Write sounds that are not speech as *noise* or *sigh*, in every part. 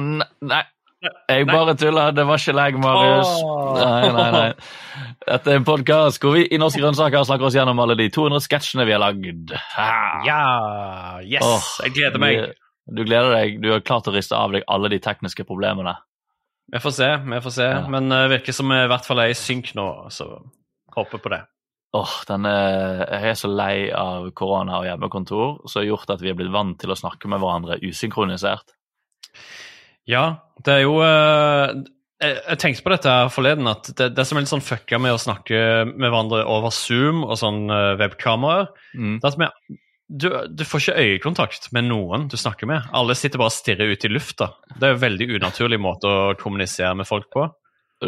Nei, nei. Jeg bare tuller. Det var ikke leg, Marius. Nei, nei, nei. Dette er en podkast hvor vi i Norske grønnsaker snakker oss gjennom alle de 200 sketsjene vi har lagd. Ja! Yes! Jeg gleder meg. Du gleder deg. Du har klart å riste av deg alle de tekniske problemene. Vi får se, vi får se. Ja. Men det virker som vi i hvert fall er i synk nå, så håper på det. Åh, denne, Jeg er så lei av korona og hjemmekontor, som har gjort at vi er blitt vant til å snakke med hverandre usynkronisert. Ja, det er jo eh, jeg, jeg tenkte på dette forleden, at det, det som er litt sånn fucka med å snakke med hverandre over Zoom og sånn webkameraer, Mm. det er at vi, du, du får ikke øyekontakt med noen du snakker med. Alle sitter bare og stirrer ut i lufta. Det er jo en veldig unaturlig måte å kommunisere med folk på.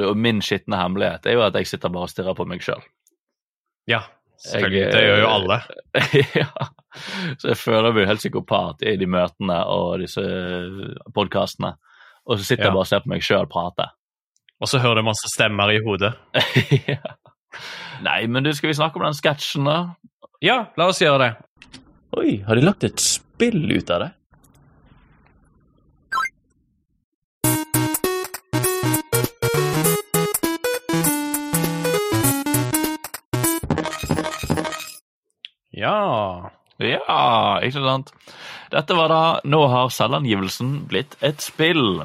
Og min skitne hemmelighet er jo at jeg sitter bare og stirrer på meg sjøl. Ja, selvfølgelig. Jeg, Det gjør jo eh, alle. *laughs* ja. Så jeg føler meg helt psykopat i de møtene og disse podkastene. Og så sitter jeg bare og ser på meg sjøl prate. Og så hører du masse stemmer i hodet. *laughs* ja. Nei, men du, skal vi snakke om den sketsjen, da? Ja, la oss gjøre det. Oi, har de lagt et spill ut av det? Ja. Ja, ikke sant? Dette var da Nå har selvangivelsen blitt et spill.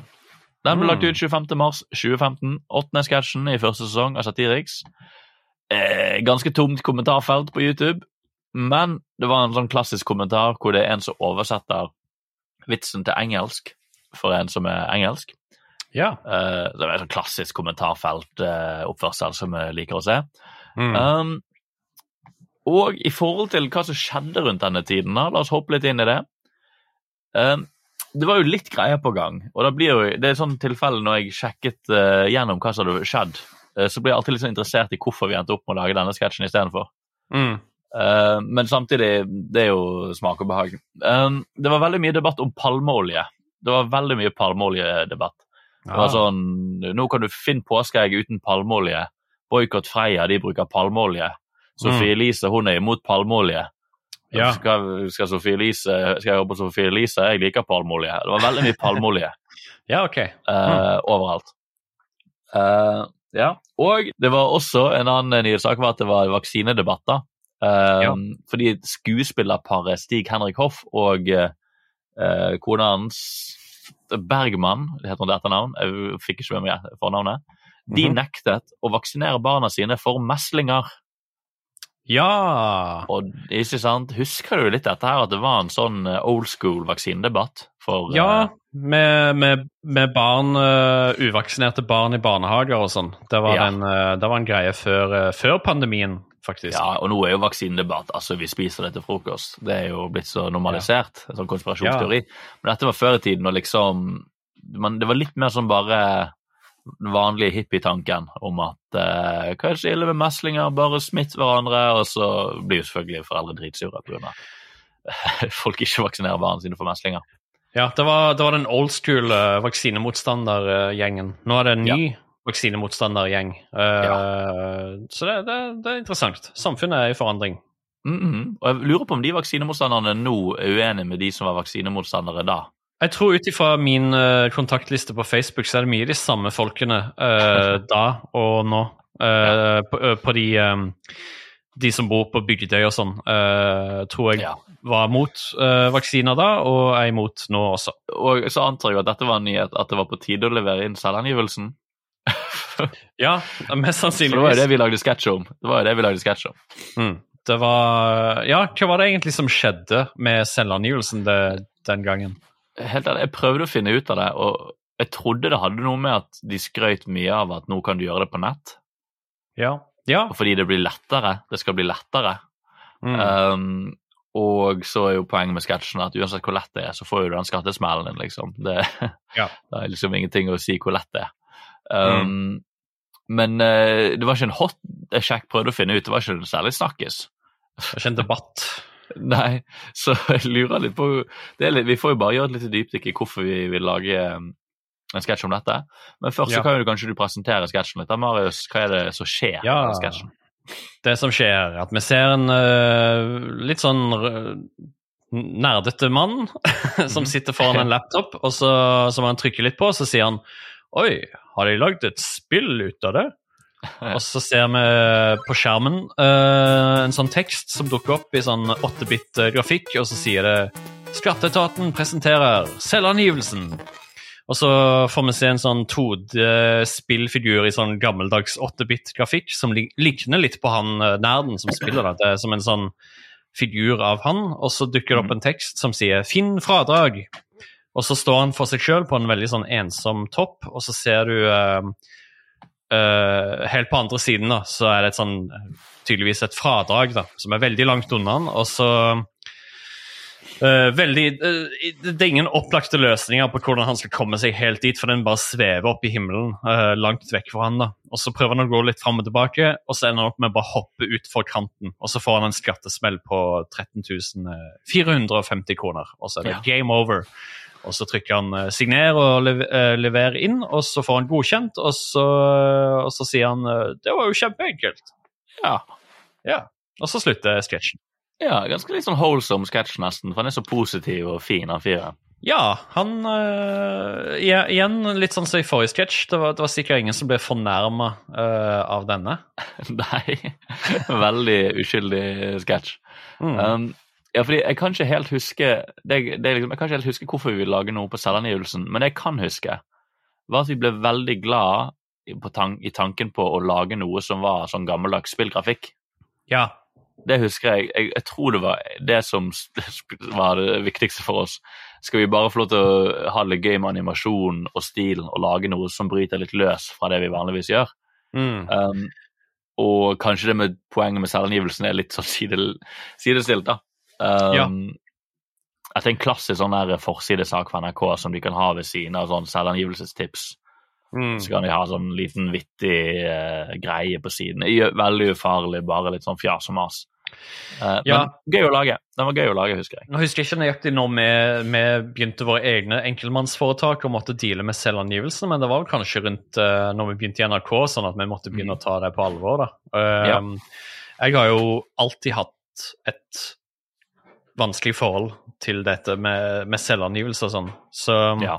Den ble Mm. lagt ut 25. mars 2015. Åttende sketsjen i første sesong av Satiriks. Eh, ganske tomt kommentarfelt på YouTube, men det var en sånn klassisk kommentar hvor det er en som oversetter vitsen til engelsk for en som er engelsk. Ja. Uh, det er en sånn klassisk kommentarfeltoppførsel som jeg liker å se. Mm. Um, og i forhold til hva som skjedde rundt denne tiden, da, la oss hoppe litt inn i det. Um, det var jo litt greier på gang, og det, blir jo, det er sånn sånt tilfelle når jeg sjekket uh, gjennom hva som hadde skjedd, uh, så blir jeg alltid litt sånn interessert i hvorfor vi endte opp med å lage denne sketsjen istedenfor. Mm. Uh, men samtidig, det er jo smak og behag. Um, det var veldig mye debatt om palmeolje. Det var veldig mye palmeoljedebatt. Det var Ja. sånn, Nå kan du finne påskeegg uten palmeolje. Boikott Freia, de bruker palmeolje. Sofie Elise hun er imot palmeolje. Ja. Skal, skal, Sofie Elise, skal jeg jobbe på Sofie Elise? Jeg liker palmeolje. Det var veldig mye *laughs* palmeolje ja, okay. mm. uh, overalt. Uh, ja. Og det var også en annen nyhetssak var at det var vaksinedebatter. Ja. Fordi skuespillerparet Stig Henrik Hoff og eh, kona hans Bergman, det heter hun det etternavn, jeg fikk ikke med meg fornavnet, de Mhm. nektet å vaksinere barna sine for meslinger. Ja. Og ikke sant, Husker du litt dette her, at det var en sånn eh, old school vaksinedebatt? For, Ja, eh, med, med, med barn, uh, uvaksinerte barn i barnehager og sånn. Det var, Ja. en, eh, det var en greie før, uh, før pandemien, faktisk. ja, og nå er jo vaksinedebatt altså Vi spiser det til frokost. Det er jo blitt så normalisert. En sånn konspirasjonsteori. Men dette var før i tiden, og liksom man, Det var litt mer sånn bare den vanlige hippietanken om at eh, hva er det så ille med meslinger, bare smitt hverandre, og så blir jo selvfølgelig foreldre dritsure pga. *laughs* folk ikke vaksinerer barna sine for meslinger. Ja, det var, det var den old school uh, vaksinemotstandergjengen. Nå er det en ny vaksinemotstandergjeng. Eh, Så det, det, det er interessant. Samfunnet er i forandring. Mhm. Og jeg lurer på om de vaksinemotstanderne nå er uenige med de som var vaksinemotstandere da. Jeg tror ut ifra min uh, kontaktliste på Facebook, så er det mye de samme folkene uh, *laughs* da og nå. Ja. på, på de, um, de som bor på Bygdøy og sånn, uh, tror jeg Ja. var mot uh, vaksiner da, og er imot nå også. Og så antar jeg at dette var en nyhet, at det var på tide å levere inn selvangivelsen. *laughs* Ja, mest For det var jo sannsynligvis. det vi lagde sketsj om. Det var jo det vi lagde sketsj om. Mm. Det var Ja, hva var det egentlig som skjedde med selvangivelsen den gangen? Helt ærlig, Jeg prøvde å finne ut av det, og jeg trodde det hadde noe med at de skrøt mye av at nå kan du gjøre det på nett. Ja. Ja. Fordi det blir lettere. Det skal bli lettere. Mm. Um, og så er jo poenget med sketsjen at uansett hvor lett det er, så får jo du den skattesmellen din, liksom. Det, Ja. *laughs* det er liksom ingenting å si hvor lett det er. Um, Men uh, det var ikke en hot Jeg sjekk prøvde å finne ut, det var ikke særlig snakkes. Det var ikke en debatt. *laughs* Nei, så jeg lurer litt på det litt, Vi får jo bare gjøre et lite dypdykk i hvorfor vi vil lage en sketsj om dette. Men først Ja. så kan jo du kanskje du presentere sketsjen litt. Marius, hva er det som skjer Ja. i sketsjen? Det som skjer, er at vi ser en uh, litt sånn eh, nerdete mann *laughs* som sitter foran en laptop, og så, som han trykker litt på, så sier han Oi, har de lagd et spill ut av det? *laughs* Og så ser vi på skjermen uh, en sånn tekst som dukker opp i sånn 8-bit-grafikk, og så sier det Skatteetaten presenterer selvangivelsen. Og så får vi se en sånn 2D-spillfigur i sånn gammeldags 8-bit-grafikk som ligner litt på han eh, nerden som spiller det. Som en sånn figur av han, og så dukker det opp en tekst som sier 'Finn fradrag'. Og så står han for seg sjøl på en veldig sånn ensom topp, og så ser du Uh, eh, Helt på andre siden da, så er det et sånn, tydeligvis et fradrag da, som er veldig langt unna han, og så uh, veldig, uh, Det er ingen opplagte løsninger på hvordan han skal komme seg helt dit, for den bare svever opp i himmelen, eh, langt vekk fra han. da. Og Så prøver han å gå litt fram og tilbake, og så ender han opp med å bare hoppe utfor kanten. Og så får han en skattesmell på 13 450 kroner, og så er det game over. Og så trykker han eh, 'signer' og eh, lever inn, og så får han godkjent, og så, og så sier han eh, 'det var jo kjempeenkelt'. Ja. Ja. Og så slutter sketsjen. ja, ganske litt sånn wholesome sketsj, nesten. For han er så positiv og fin, han fyren. Ja, han øh, Igjen litt sånn som i forrige sketsj. Det, var- det var sikkert ingen som ble fornærma av denne. *laughs* Nei. Veldig uskyldig sketsj. Mm. Um, ja, fordi jeg kan ikke helt huske det, det liksom, Jeg kan ikke helt huske hvorfor vi vil lage noe på selvangivelsen, men det jeg kan huske, var at vi ble veldig glad i, på tan i tanken på å lage noe som var sånn gammeldags spillgrafikk. Ja. Det husker jeg. jeg. Jeg tror det var det som *laughs* var det viktigste for oss. Skal vi bare få lov til å ha det gøy med animasjon og stil og lage noe som bryter litt løs fra det vi vanligvis gjør? Mm. Um, og kanskje det med poenget med selvangivelsen er litt sånn sidestilt, da. Um, Ja. At det er en klassisk sånn der forsidesak for NRK som de kan ha ved siden av sånn selvangivelsestips. Mm. Så kan de ha sånn liten vittig uh, greie på siden. Veldig ufarlig, bare litt sånn fjas og mas. Uh, Ja. Men gøy å lage. Den var gøy å lage, husker jeg. Nå husker jeg ikke nøyaktig når vi, vi begynte våre egne enkeltmannsforetak og måtte deale med selvangivelsene, men det var vel kanskje rundt uh, når vi begynte i NRK, sånn at vi måtte begynne å ta det på alvor. da. Uh, Ja. Jeg har jo alltid hatt et vanskelig forhold til dette med, med selvangivelse og sånn, så Ja.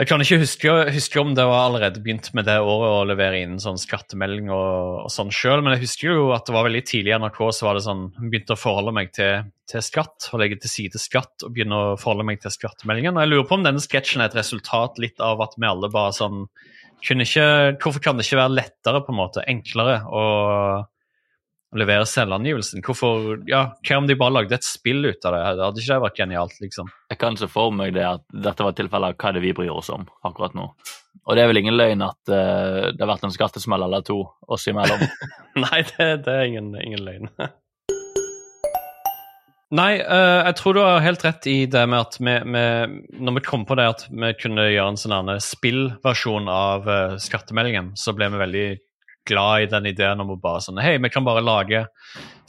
Jeg kan ikke huske, huske om det var allerede begynt med det året å levere inn sånn skattemelding og, og sånn sjøl, men jeg husker jo at det var veldig tidlig i NRK så var det sånn begynte å forholde meg til, til skatt og legge til side skatt og begynne å forholde meg til skattemeldingen. Og jeg lurer på om denne sketsjen er et resultat litt av at vi alle bare sånn kunne ikke, Hvorfor kan det ikke være lettere, på en måte, enklere å levere selvangivelsen? Hvorfor, ja, Hva om de bare lagde et spill ut av det? Det hadde ikke det vært genialt, liksom? Jeg kan se for meg det at dette var tilfellet av hva er det vi bryr oss om akkurat nå. Og det er vel ingen løgn at uh, det har vært en skattesmell eller to oss imellom. *laughs* Nei, det, det er ingen, ingen løgn. Nei, uh, jeg tror du har helt rett i det med at vi, vi, når vi kom på det at vi kunne gjøre en sånn spillversjon av uh, skattemeldingen, så ble vi veldig glad i den ideen om å bare sånn Hei, vi kan bare lage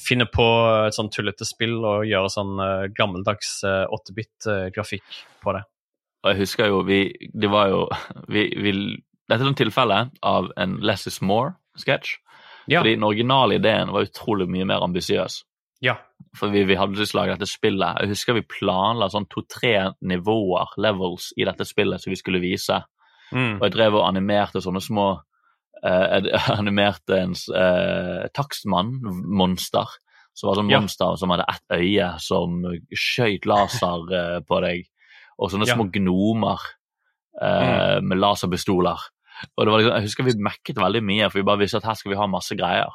Finne på et sånn tullete spill og gjøre sånn uh, gammeldags 8-bit-grafikk på det. Og jeg husker jo, vi, det var jo vi, vi, Dette er et tilfelle av en Less is more-sketsj. Ja. Fordi den originale ideen var utrolig mye mer ambisiøs. ja. For vi, vi hadde lyst til å lage dette spillet. Jeg husker vi planla sånn to-tre nivåer, levels, i dette spillet som vi skulle vise. Mm. Og jeg drev og animerte sånne små eh, *laughs* Animerte en uh, takstmann-monster. Som var sånn Ja. monster som hadde ett øye, som skjøt laser *laughs* eh, på deg. Og sånne Ja. små gnomer eh, med laserpistoler. Og det var liksom, Jeg husker vi mekket veldig mye, for vi bare visste at her skal vi ha masse greier.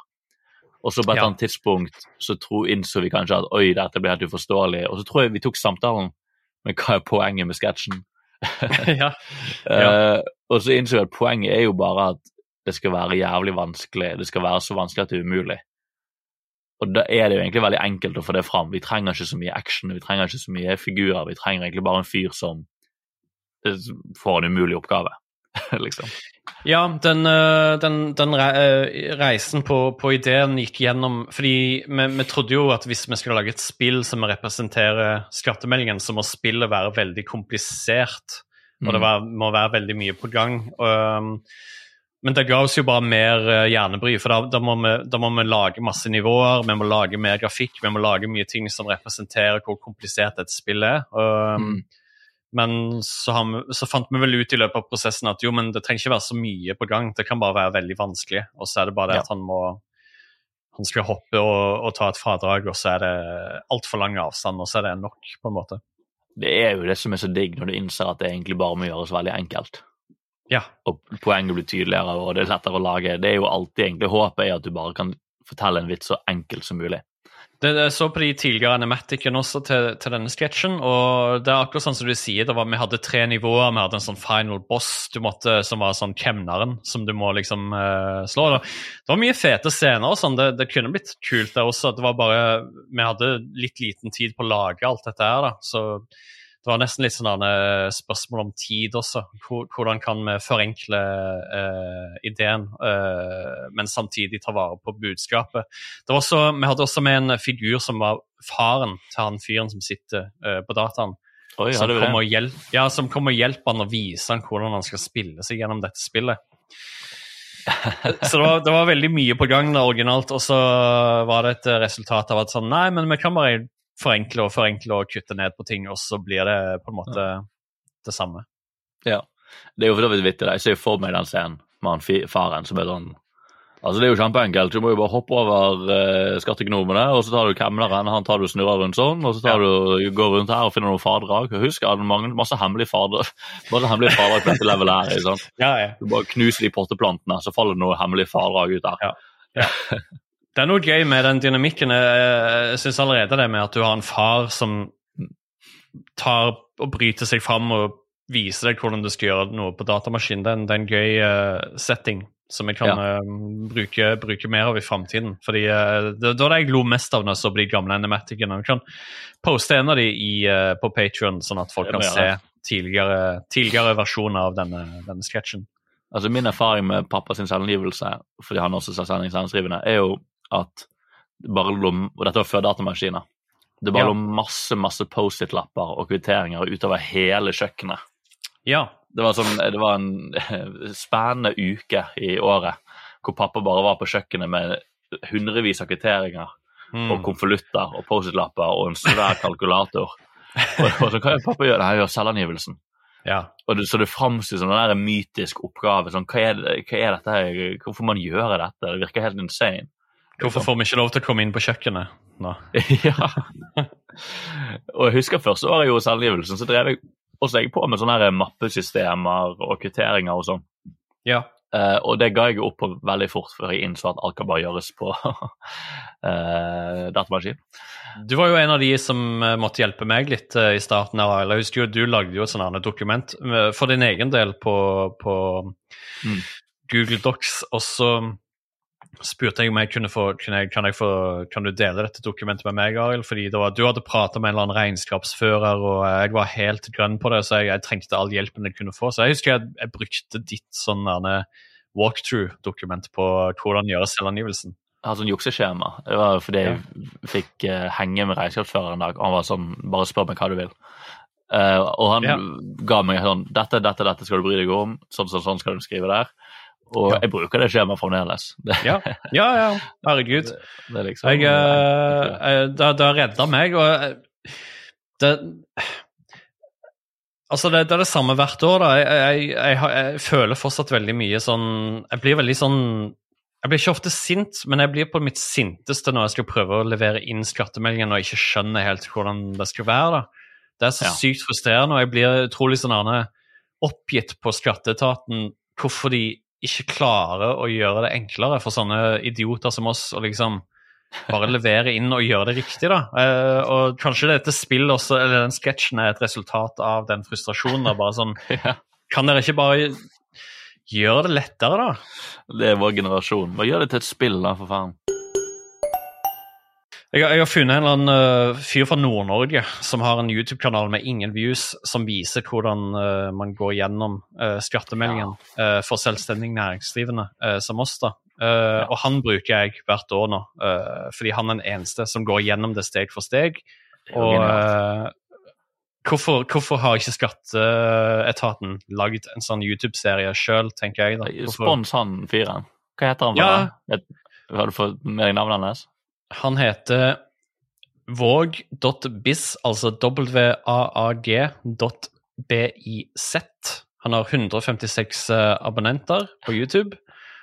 Og så på et Ja. annet tidspunkt så tro, innså vi kanskje at oi, dette blir helt uforståelig. Og så tror jeg vi tok samtalen med hva er poenget med sketsjen. *laughs* ja. Eh, og så innså vi at poenget er jo bare at det skal være jævlig vanskelig. Det skal være så vanskelig at det er umulig. Og da er det jo egentlig veldig enkelt å få det fram. Vi trenger ikke så mye action, vi trenger ikke så mye figurer. Vi trenger egentlig bare en fyr som eh, får en umulig oppgave, *laughs* liksom. Ja, den, øh, den, den øh, reisen på, på ideen gikk gjennom Fordi vi, vi trodde jo at hvis vi skulle lage et spill som representerer skattemeldingen, så må spillet være veldig komplisert og det var, må være veldig mye på gang. Um, men det ga oss jo bare mer uh, hjernebry, for da, da, må vi, da, må vi, lage masse nivåer, vi må lage mer grafikk, vi må lage mye ting som representerer hvor komplisert et spill er. Og, mm. Men så, vi, så, fant vi vel ut i løpet av prosessen at jo, men det trenger ikke være så mye på gang. Det kan bare være veldig vanskelig. Og så er det bare det ja. at han må han skal hoppe og, og ta et fradrag, og så er det altfor lang avstand, og så er det nok, på en måte. Det er jo det som er så digg, når du innser at det egentlig bare må gjøres veldig enkelt. Ja. Og poenget blir tydeligere, og det er lettere å lage. Det er jo alltid egentlig håpet er at du bare kan fortelle en vits så enkelt som mulig. Det, jeg så på de tidligere animaticene også til, til, denne sketsjen, og det er akkurat sånn som du sier. Var, vi hadde tre nivåer. Vi hadde en sånn final boss måtte, som var sånn kemneren, som du må liksom uh, slå. Da. Det var mye fete scener og sånn. Det, det, kunne blitt kult der også. Det var bare Vi hadde litt liten tid på å lage alt dette her, da. Så det var nesten litt sånn eh, spørsmål om tid også. Hvordan kan vi forenkle uh, ideen, uh, men samtidig ta vare på budskapet. Også, vi hadde også med en figur som var faren til han fyren som sitter uh, på dataen. Oi, som, kommer hjelp, ja, som kommer og hjelper han å vise han hvordan han skal spille seg gjennom dette spillet. *laughs* så det var, det var, veldig mye på gang da, originalt, og så var det et resultat av at sånn Nei, men vi kan bare forenkle og forenkle og kutte ned på ting, og så blir det på en måte det samme. Ja. Det er jo for så vidt vittig. Jeg ser for meg den scenen med han faren som er sånn Altså, Det er jo kjempeenkelt. Du må jo bare hoppe over uh, skattegnomene, og så tar du kemneren, han tar du snurrer rundt sånn, og så tar ja. du, går rundt her og finner noen faderdrag. Husk at det fader, masse hemmelige faderdrag *laughs* på dette levelet her. sant? Ja, ja. Du bare knuser de potteplantene, så faller det noen hemmelige faderdrag ut der. Ja. *laughs* Det er noe gøy med den dynamikken. Jeg syns allerede det med at du har en far som tar og bryter seg fram og viser deg hvordan du skal gjøre noe på datamaskin. Det er en, det er en gøy uh, setting som jeg kan ja. uh, bruke, bruke, mer av i framtiden. Fordi uh, det, det var det jeg lo mest av når jeg så på de gamle animaticene. Vi kan poste en av de i, på Patrion, sånn at folk kan se tidligere, tidligere versjoner av denne, denne sketsjen. Altså Min erfaring med pappa sin selvangivelse, fordi han også er selvskrivende, er jo at det bare lå, og dette var før datamaskiner. Det bare ja. lå masse masse Post-It-lapper og kvitteringer utover hele kjøkkenet. Ja. Det var, sånn, det var en *laughs* spennende uke i året hvor pappa bare var på kjøkkenet med hundrevis av kvitteringer mm. og konvolutter og Post-It-lapper og en svær kalkulator. og, og så hva gjør pappa gjør? Han gjør selvangivelsen. Ja. Og det, så det framstår som en mytisk oppgave. Sånn, hva, er hva er dette? Hvorfor man gjør dette? Det virker helt insane. Hvorfor får vi ikke lov til å komme inn på kjøkkenet nå? *laughs* ja. Og jeg husker første året jeg gjorde selvangivelsen, så drev jeg også jeg på med sånne her mappesystemer og kvitteringer og sånn. Ja. Uh, og det ga jeg opp på veldig fort, før jeg innså at alt kan bare gjøres på uh, *laughs* datamaskin. Du var jo en av de som uh, måtte hjelpe meg litt i starten. av Jeg husker jo Du lagde jo et sånt dokument for din egen del på, på mm. Google Docs. og så spurte jeg om jeg kunne få, kunne jeg, kan, jeg få, kan du dele dette dokumentet med meg, Arild? Fordi var, du hadde prata med en eller annen regnskapsfører, og jeg var helt grønn på det, så jeg, jeg trengte all hjelpen jeg kunne få. Så jeg husker jeg, jeg brukte ditt sånn walkthrough-dokument på hvordan gjøre selvangivelsen. Jeg hadde sånn jukseskjema. Det var fordi jeg fikk uh, henge med regnskapsføreren en dag. og Han var sånn Bare spør meg hva du vil. Uh, og han ja. ga meg sånn Dette, dette, dette skal du bry deg om. Sånn, sånn, sånn skal du skrive der. Og ja. jeg bruker det skjemaet fremdeles. ja. ja, ja. Herregud. *laughs* Det, det liksom, jeg, uh, det, det har redda meg, og eh, det Altså, det, det, er det samme hvert år, da. Jeg, jeg, jeg, føler fortsatt veldig mye sånn Jeg blir veldig sånn Jeg blir ikke ofte sint, men jeg blir på mitt sinteste når jeg skal prøve å levere inn skattemeldingen og ikke skjønner helt hvordan det skal være. da. Det er så ja. sykt frustrerende, og jeg blir utrolig sånn oppgitt på skatteetaten hvorfor de ikke klarer å gjøre det enklere for sånne idioter som oss å liksom bare levere inn og gjøre det riktig, da. Eh, og kanskje dette spillet også, eller den sketsjen er et resultat av den frustrasjonen. da, bare sånn, *laughs* Kan dere ikke bare gjøre det lettere, da? Det er vår generasjon. Bare gjør det til et spill, da, for faen. Jeg, jeg, har funnet en eller annen uh, fyr fra Nord-Norge som har en YouTube-kanal med ingen views, som viser hvordan uh, man går gjennom uh, skattemeldingen ja. for selvstendig næringsdrivende som oss. da. Ja. Og han bruker jeg hvert år nå, fordi han er den eneste som går gjennom det steg for steg. Og, hvorfor, hvorfor har ikke skatteetaten lagd en sånn YouTube-serie sjøl, tenker jeg. da. Hvorfor? Spons han fyren. Hva heter han? Ja. Har du fått med deg navnet hans? Han heter våg.biz, altså waag.biz. Han har 156 eh, abonnenter på YouTube.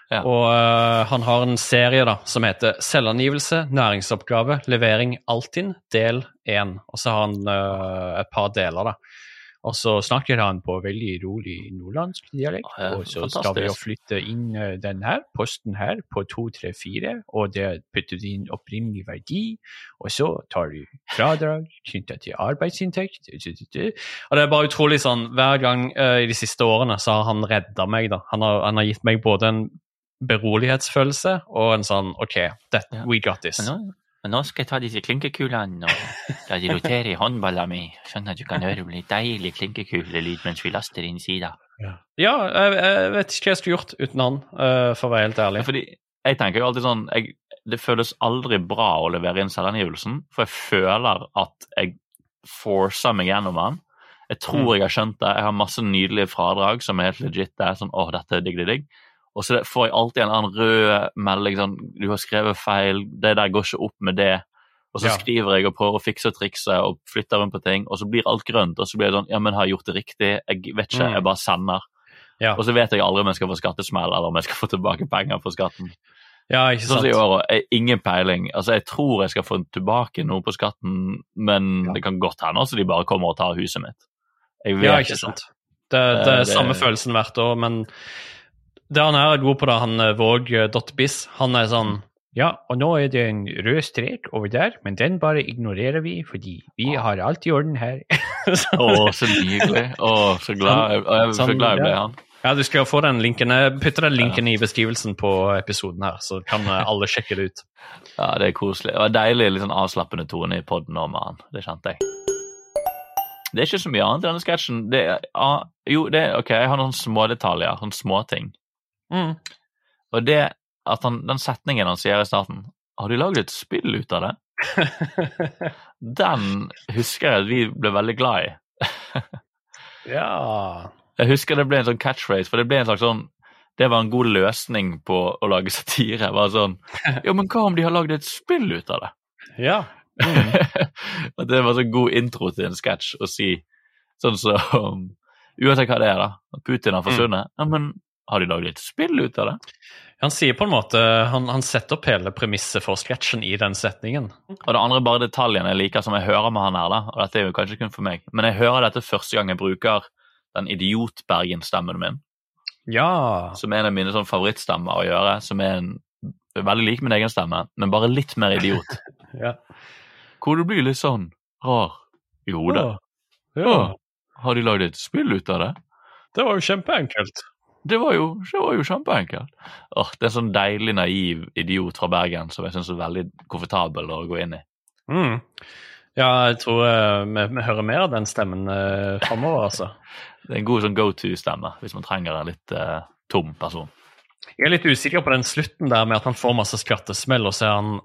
Ja. Og uh, han har en serie da, som heter 'Selvangivelse, næringsoppgave, levering Altinn', del 1. Og så har han uh, et par deler, da. Og så snakker han på veldig rolig nordlandsk dialekt. Og så skal vi jo flytte inn eh, den her posten her på 234, og det putter du inn opprinnelig verdi. Og så tar du fradrag knyttet til arbeidsinntekt. Og det er bare utrolig sånn, Hver gang uh, i de siste årene så har han redda meg. da. Han har, han har gitt meg både en berolighetsfølelse og en sånn OK, that, we got this. Nå skal jeg ta disse klinkekulene og la de rotere i håndballa mi, sånn at du kan høre litt deilig klinkekulelyd mens vi laster inn sida. Ja, jeg, jeg vet ikke hva jeg skulle gjort uten han, eh, for å være helt ærlig. Fordi jeg tenker jo alltid sånn jeg, Det føles aldri bra å levere inn selvangivelsen, for jeg føler at jeg forcer meg gjennom den. Jeg tror Mm. jeg har skjønt det. Jeg har masse nydelige fradrag som er helt legit. Det er sånn, åh, dette er digg, digg, digg. Og så får jeg alltid en annen rød melding sånn Du har skrevet feil, det der går ikke opp med det. Og så Ja. skriver jeg og prøver å fikse og trikse og flytter rundt på ting, og så blir alt grønt. Og så blir det sånn Ja, men har jeg gjort det riktig? Jeg vet ikke, Mm. jeg bare sender. Ja, Og så vet jeg aldri om jeg skal få skattesmell, eller om jeg skal få tilbake penger for skatten. ja ikke Sånn som i sant? år, jeg, ingen peiling. Altså, jeg tror jeg skal få tilbake noe på skatten, men Ja. det kan godt hende altså de bare kommer og tar huset mitt. Jeg vet Ja, ikke sant. Det, det Eh, er det- samme følelsen hvert år, men det han er god på, da, han eh, Våg.biz, han er sånn Ja, og nå er det en rød strek over der, men den bare ignorerer vi, fordi vi har alt i orden her. *laughs* Å, oh, så nydelig. Å, så glad jeg, å, jeg er så Sånn, glad jeg ble ja. han. Ja, du skal få den linken. Jeg putter den linken i beskrivelsen på episoden her, så kan eh, *laughs* alle sjekke det ut. Ja, det er koselig. Det var deilig, litt sånn avslappende tone i poden nå med han. Det kjente jeg. Det er ikke så mye annet i denne sketsjen. Det er, ah, jo, det er ok, jeg har noen smådetaljer, sånne småting. Mm. Og det at han, den setningen han sier i starten Har de lagd et spill ut av det? *laughs* Den husker jeg at vi ble veldig glad i. *laughs* ja Jeg husker det ble en sånn catchphrase, for det ble en slags sånn Det var en god løsning på å lage *laughs* satire. Bare sånn Ja, men hva om de har lagd et spill ut av det? Ja. Mm. At det var så god intro til en sketsj å si sånn som Uansett hva det er, da. Putin har forsvunnet. Ja, men har de lagd et spill ut av det? Han sier på en måte Han, han setter opp hele premisset for sketsjen i den setningen. Og det andre er bare detaljene jeg liker, som jeg hører med han her, da. Og dette er jo kanskje kun for meg, men jeg hører dette første gang jeg bruker den idiot-Bergen-stemmen min. Ja. som er en av mine sånn favorittstemmer å gjøre, som er en veldig lik min egen stemme, men bare litt mer idiot. *laughs* ja. Hvor du blir litt sånn rar i hodet. Ja. Ja. Har de lagd et spill ut av det? Det var jo kjempeenkelt. Det var jo, det var jo kjempeenkelt. Åh, det er en sånn deilig naiv idiot fra Bergen som jeg syns er veldig komfortabel å gå inn i. Mm. Ja, jeg tror uh, vi, vi hører mer av den stemmen uh, framover, altså. *laughs* Det er en god sånn go to-stemme hvis man trenger en litt uh, tom person. Jeg er litt usikker på den slutten der med at han får masse skrattesmell, og så er han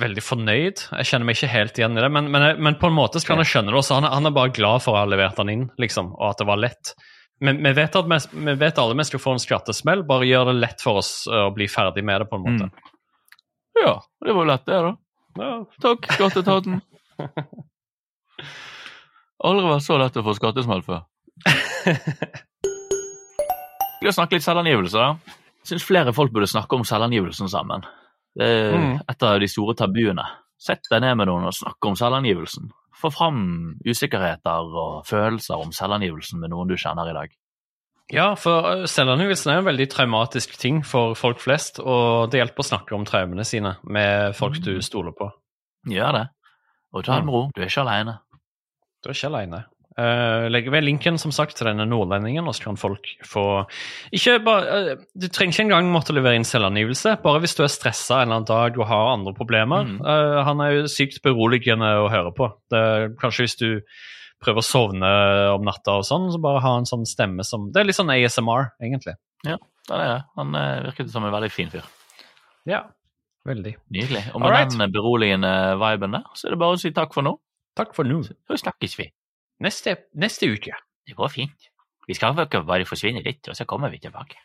veldig fornøyd. Jeg kjenner meg ikke helt igjen i det, men, men, men på en måte skal kan han skjønne det også. Han, han er bare glad for å ha levert han inn, liksom, og at det var lett. Men vi vet, at vi, vi vet alle vi skal få en skattesmell, bare gjør det lett for oss eh, å bli ferdig med det, på en måte. Ja, det var jo lett, det, da. Ja. Takk, skatteetaten. Aldri vært så lett å få skattesmell før. *laughs* Vi har snakket litt selvangivelse, da. Syns flere folk burde snakke om selvangivelsen sammen. Det er Mm. et av de store tabuene. Sett deg ned med noen og snakk om selvangivelsen. Få fram usikkerheter og følelser om selvangivelsen med noen du kjenner i dag. Ja, for eh, selvangivelsen er en veldig traumatisk ting for folk flest, og det hjelper å snakke om traumene sine med folk du stoler på. Gjør det. Og ta det med ro. Du er ikke aleine. Du er ikke alene. Uh, legger ved linken som sagt til denne nordlendingen, og så kan folk få ikke bare, eh, Du trenger ikke engang måtte levere inn selvangivelse, bare hvis du er stressa en eller annen dag og har andre problemer. Mm. Uh, han er jo sykt beroligende å høre på. Det, kanskje hvis du prøver å sovne om natta og sånn, så bare ha en sånn stemme som Det er litt sånn ASMR, egentlig. Ja, det er det. Han eh, virket som en veldig fin fyr. Ja, veldig. Nydelig. Og med Alright. den beroligende viben der, så er det bare å si takk for nå. Takk for nå. Så snakkes vi. Neste, neste uke. Det går fint. Vi skal bare forsvinne litt, og så kommer vi tilbake.